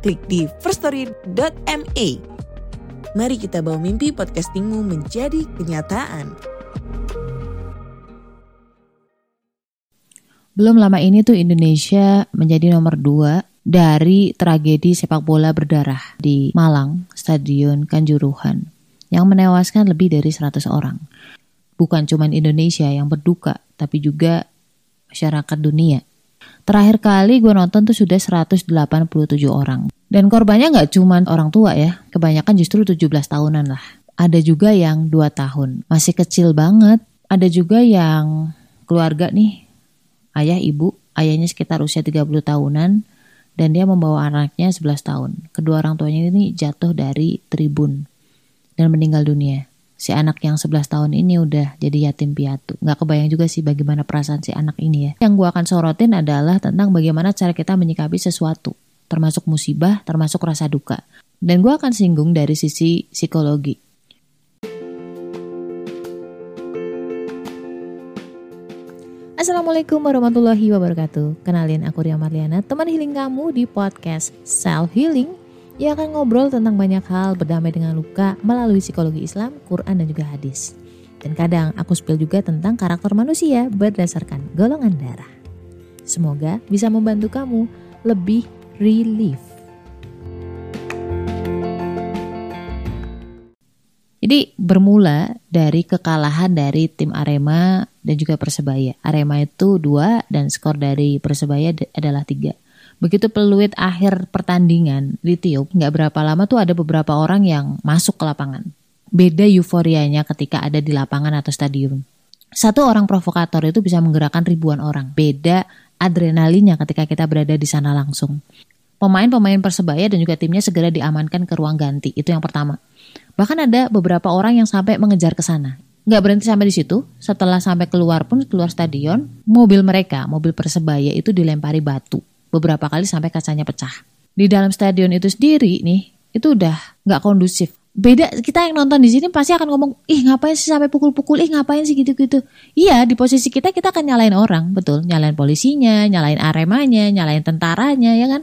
klik di firststory.me. Mari kita bawa mimpi podcastingmu menjadi kenyataan. Belum lama ini tuh Indonesia menjadi nomor dua dari tragedi sepak bola berdarah di Malang, Stadion Kanjuruhan, yang menewaskan lebih dari 100 orang. Bukan cuma Indonesia yang berduka, tapi juga masyarakat dunia. Terakhir kali gue nonton tuh sudah 187 orang. Dan korbannya nggak cuma orang tua ya, kebanyakan justru 17 tahunan lah. Ada juga yang 2 tahun, masih kecil banget. Ada juga yang keluarga nih, ayah ibu, ayahnya sekitar usia 30 tahunan, dan dia membawa anaknya 11 tahun. Kedua orang tuanya ini jatuh dari tribun dan meninggal dunia si anak yang 11 tahun ini udah jadi yatim piatu. Nggak kebayang juga sih bagaimana perasaan si anak ini ya. Yang gue akan sorotin adalah tentang bagaimana cara kita menyikapi sesuatu. Termasuk musibah, termasuk rasa duka. Dan gue akan singgung dari sisi psikologi. Assalamualaikum warahmatullahi wabarakatuh. Kenalin aku Ria Marliana, teman healing kamu di podcast Self Healing ia akan ngobrol tentang banyak hal berdamai dengan luka melalui psikologi Islam, Quran, dan juga hadis. Dan kadang aku spill juga tentang karakter manusia berdasarkan golongan darah. Semoga bisa membantu kamu lebih relief. Jadi bermula dari kekalahan dari tim Arema dan juga Persebaya. Arema itu dua dan skor dari Persebaya adalah tiga. Begitu peluit akhir pertandingan ditiup, nggak berapa lama tuh ada beberapa orang yang masuk ke lapangan. Beda euforianya ketika ada di lapangan atau stadion. Satu orang provokator itu bisa menggerakkan ribuan orang. Beda adrenalinnya ketika kita berada di sana langsung. Pemain-pemain Persebaya dan juga timnya segera diamankan ke ruang ganti. Itu yang pertama. Bahkan ada beberapa orang yang sampai mengejar ke sana. Nggak berhenti sampai di situ. Setelah sampai keluar pun keluar stadion, mobil mereka, mobil Persebaya itu dilempari batu beberapa kali sampai kacanya pecah. Di dalam stadion itu sendiri nih, itu udah nggak kondusif. Beda kita yang nonton di sini pasti akan ngomong, ih ngapain sih sampai pukul-pukul, ih ngapain sih gitu-gitu. Iya, di posisi kita kita akan nyalain orang, betul. Nyalain polisinya, nyalain aremanya, nyalain tentaranya, ya kan?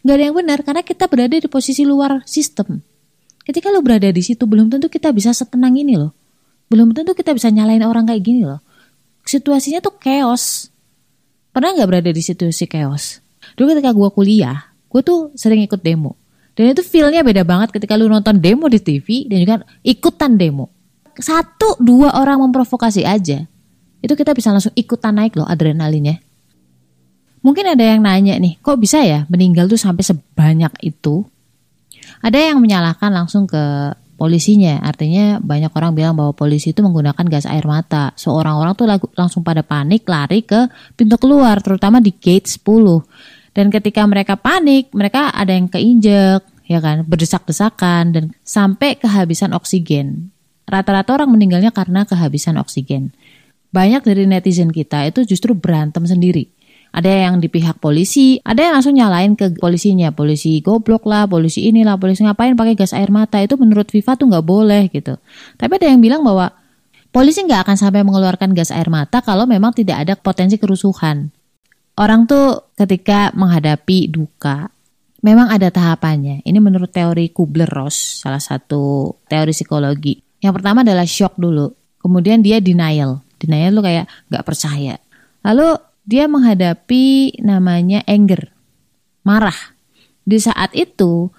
Gak ada yang benar karena kita berada di posisi luar sistem. Ketika lo berada di situ, belum tentu kita bisa setenang ini loh. Belum tentu kita bisa nyalain orang kayak gini loh. Situasinya tuh chaos. Pernah nggak berada di situasi chaos? Dulu ketika gue kuliah, gue tuh sering ikut demo. Dan itu feelnya beda banget ketika lu nonton demo di TV dan juga ikutan demo. Satu, dua orang memprovokasi aja. Itu kita bisa langsung ikutan naik loh adrenalinnya. Mungkin ada yang nanya nih, kok bisa ya meninggal tuh sampai sebanyak itu? Ada yang menyalahkan langsung ke polisinya. Artinya banyak orang bilang bahwa polisi itu menggunakan gas air mata. Seorang orang tuh langsung pada panik lari ke pintu keluar, terutama di gate 10. Dan ketika mereka panik, mereka ada yang keinjek, ya kan, berdesak-desakan dan sampai kehabisan oksigen. Rata-rata orang meninggalnya karena kehabisan oksigen. Banyak dari netizen kita itu justru berantem sendiri. Ada yang di pihak polisi, ada yang langsung nyalain ke polisinya, polisi goblok lah, polisi inilah, polisi ngapain pakai gas air mata itu menurut FIFA tuh nggak boleh gitu. Tapi ada yang bilang bahwa polisi nggak akan sampai mengeluarkan gas air mata kalau memang tidak ada potensi kerusuhan. Orang tuh ketika menghadapi duka, memang ada tahapannya. Ini menurut teori Kubler-Ross, salah satu teori psikologi. Yang pertama adalah shock dulu. Kemudian dia denial. Denial lu kayak gak percaya. Lalu dia menghadapi namanya anger. Marah. Di saat itu,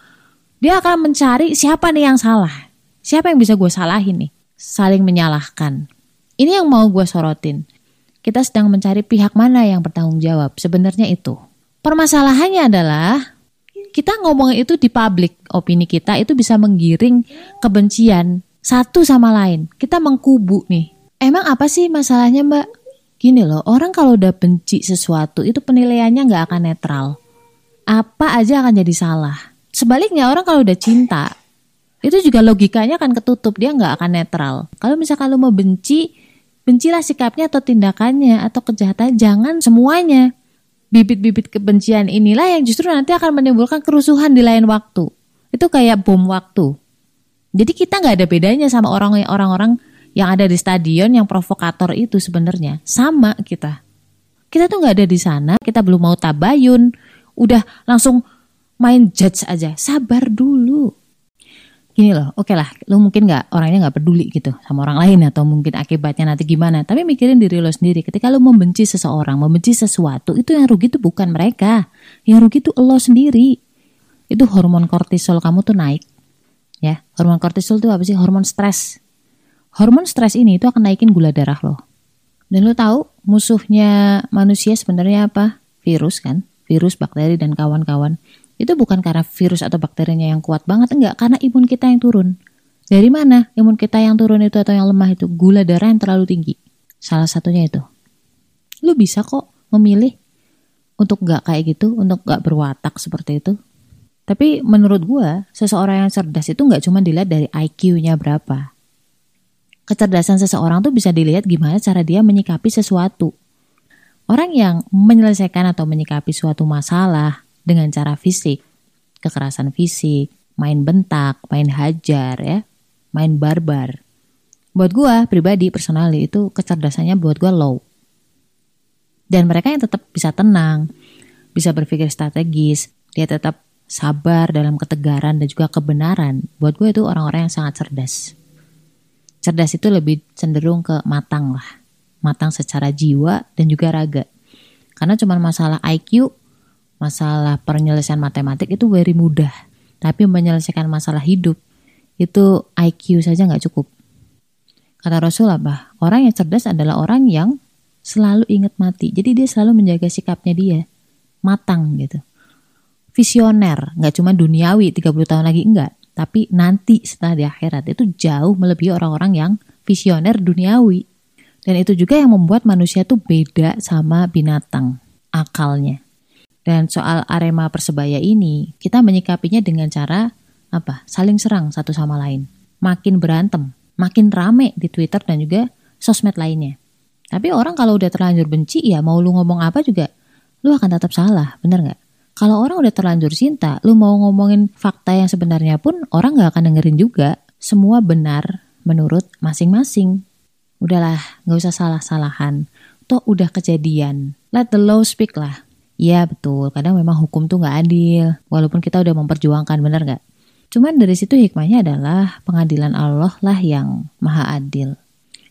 dia akan mencari siapa nih yang salah. Siapa yang bisa gue salahin nih? Saling menyalahkan. Ini yang mau gue sorotin kita sedang mencari pihak mana yang bertanggung jawab. Sebenarnya itu. Permasalahannya adalah kita ngomong itu di publik, opini kita itu bisa menggiring kebencian satu sama lain. Kita mengkubu nih. Emang apa sih masalahnya mbak? Gini loh, orang kalau udah benci sesuatu itu penilaiannya nggak akan netral. Apa aja akan jadi salah. Sebaliknya orang kalau udah cinta, itu juga logikanya akan ketutup, dia nggak akan netral. Kalau misalkan lu mau benci, bencilah sikapnya atau tindakannya atau kejahatan, jangan semuanya. Bibit-bibit kebencian inilah yang justru nanti akan menimbulkan kerusuhan di lain waktu. Itu kayak bom waktu. Jadi kita nggak ada bedanya sama orang-orang yang ada di stadion yang provokator itu sebenarnya sama kita. Kita tuh nggak ada di sana, kita belum mau tabayun, udah langsung main judge aja. Sabar dulu. Gini loh, oke okay lah, lu mungkin nggak orangnya nggak peduli gitu sama orang lain atau mungkin akibatnya nanti gimana. Tapi mikirin diri lo sendiri. Ketika lu membenci seseorang, membenci sesuatu, itu yang rugi tuh bukan mereka, yang rugi tuh lo sendiri. Itu hormon kortisol kamu tuh naik. Ya, hormon kortisol itu apa sih? Hormon stres. Hormon stres ini itu akan naikin gula darah lo. Dan lo tahu musuhnya manusia sebenarnya apa? Virus kan? Virus, bakteri dan kawan-kawan itu bukan karena virus atau bakterinya yang kuat banget, enggak, karena imun kita yang turun. Dari mana imun kita yang turun itu atau yang lemah itu? Gula darah yang terlalu tinggi. Salah satunya itu. Lu bisa kok memilih untuk gak kayak gitu, untuk gak berwatak seperti itu. Tapi menurut gua, seseorang yang cerdas itu gak cuma dilihat dari IQ-nya berapa. Kecerdasan seseorang tuh bisa dilihat gimana cara dia menyikapi sesuatu. Orang yang menyelesaikan atau menyikapi suatu masalah, dengan cara fisik, kekerasan fisik, main bentak, main hajar ya, main barbar. Buat gue pribadi personally itu kecerdasannya buat gue low. Dan mereka yang tetap bisa tenang, bisa berpikir strategis, dia tetap sabar dalam ketegaran dan juga kebenaran. Buat gue itu orang-orang yang sangat cerdas. Cerdas itu lebih cenderung ke matang lah. Matang secara jiwa dan juga raga. Karena cuma masalah IQ masalah penyelesaian matematik itu very mudah. Tapi menyelesaikan masalah hidup itu IQ saja nggak cukup. Kata Rasul apa? Orang yang cerdas adalah orang yang selalu ingat mati. Jadi dia selalu menjaga sikapnya dia. Matang gitu. Visioner. Nggak cuma duniawi 30 tahun lagi enggak. Tapi nanti setelah di akhirat itu jauh melebihi orang-orang yang visioner duniawi. Dan itu juga yang membuat manusia tuh beda sama binatang akalnya. Dan soal Arema Persebaya ini, kita menyikapinya dengan cara apa? Saling serang satu sama lain. Makin berantem, makin rame di Twitter dan juga sosmed lainnya. Tapi orang kalau udah terlanjur benci ya mau lu ngomong apa juga, lu akan tetap salah, bener nggak? Kalau orang udah terlanjur cinta, lu mau ngomongin fakta yang sebenarnya pun orang nggak akan dengerin juga. Semua benar menurut masing-masing. Udahlah, nggak usah salah-salahan. Toh udah kejadian. Let the law speak lah. Iya betul, kadang memang hukum tuh gak adil, walaupun kita udah memperjuangkan, bener gak? Cuman dari situ hikmahnya adalah pengadilan Allah lah yang maha adil.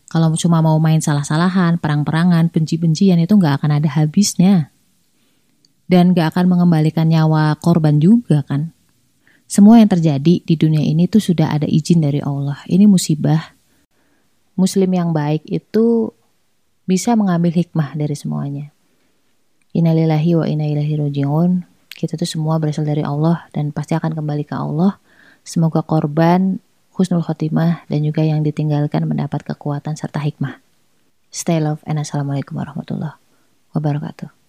Kalau cuma mau main salah-salahan, perang-perangan, benci-bencian itu gak akan ada habisnya. Dan gak akan mengembalikan nyawa korban juga kan. Semua yang terjadi di dunia ini tuh sudah ada izin dari Allah. Ini musibah. Muslim yang baik itu bisa mengambil hikmah dari semuanya. Innalillahi wa inna ilaihi rojiun. Kita tuh semua berasal dari Allah dan pasti akan kembali ke Allah. Semoga korban husnul khotimah dan juga yang ditinggalkan mendapat kekuatan serta hikmah. Stay love and assalamualaikum warahmatullahi wabarakatuh.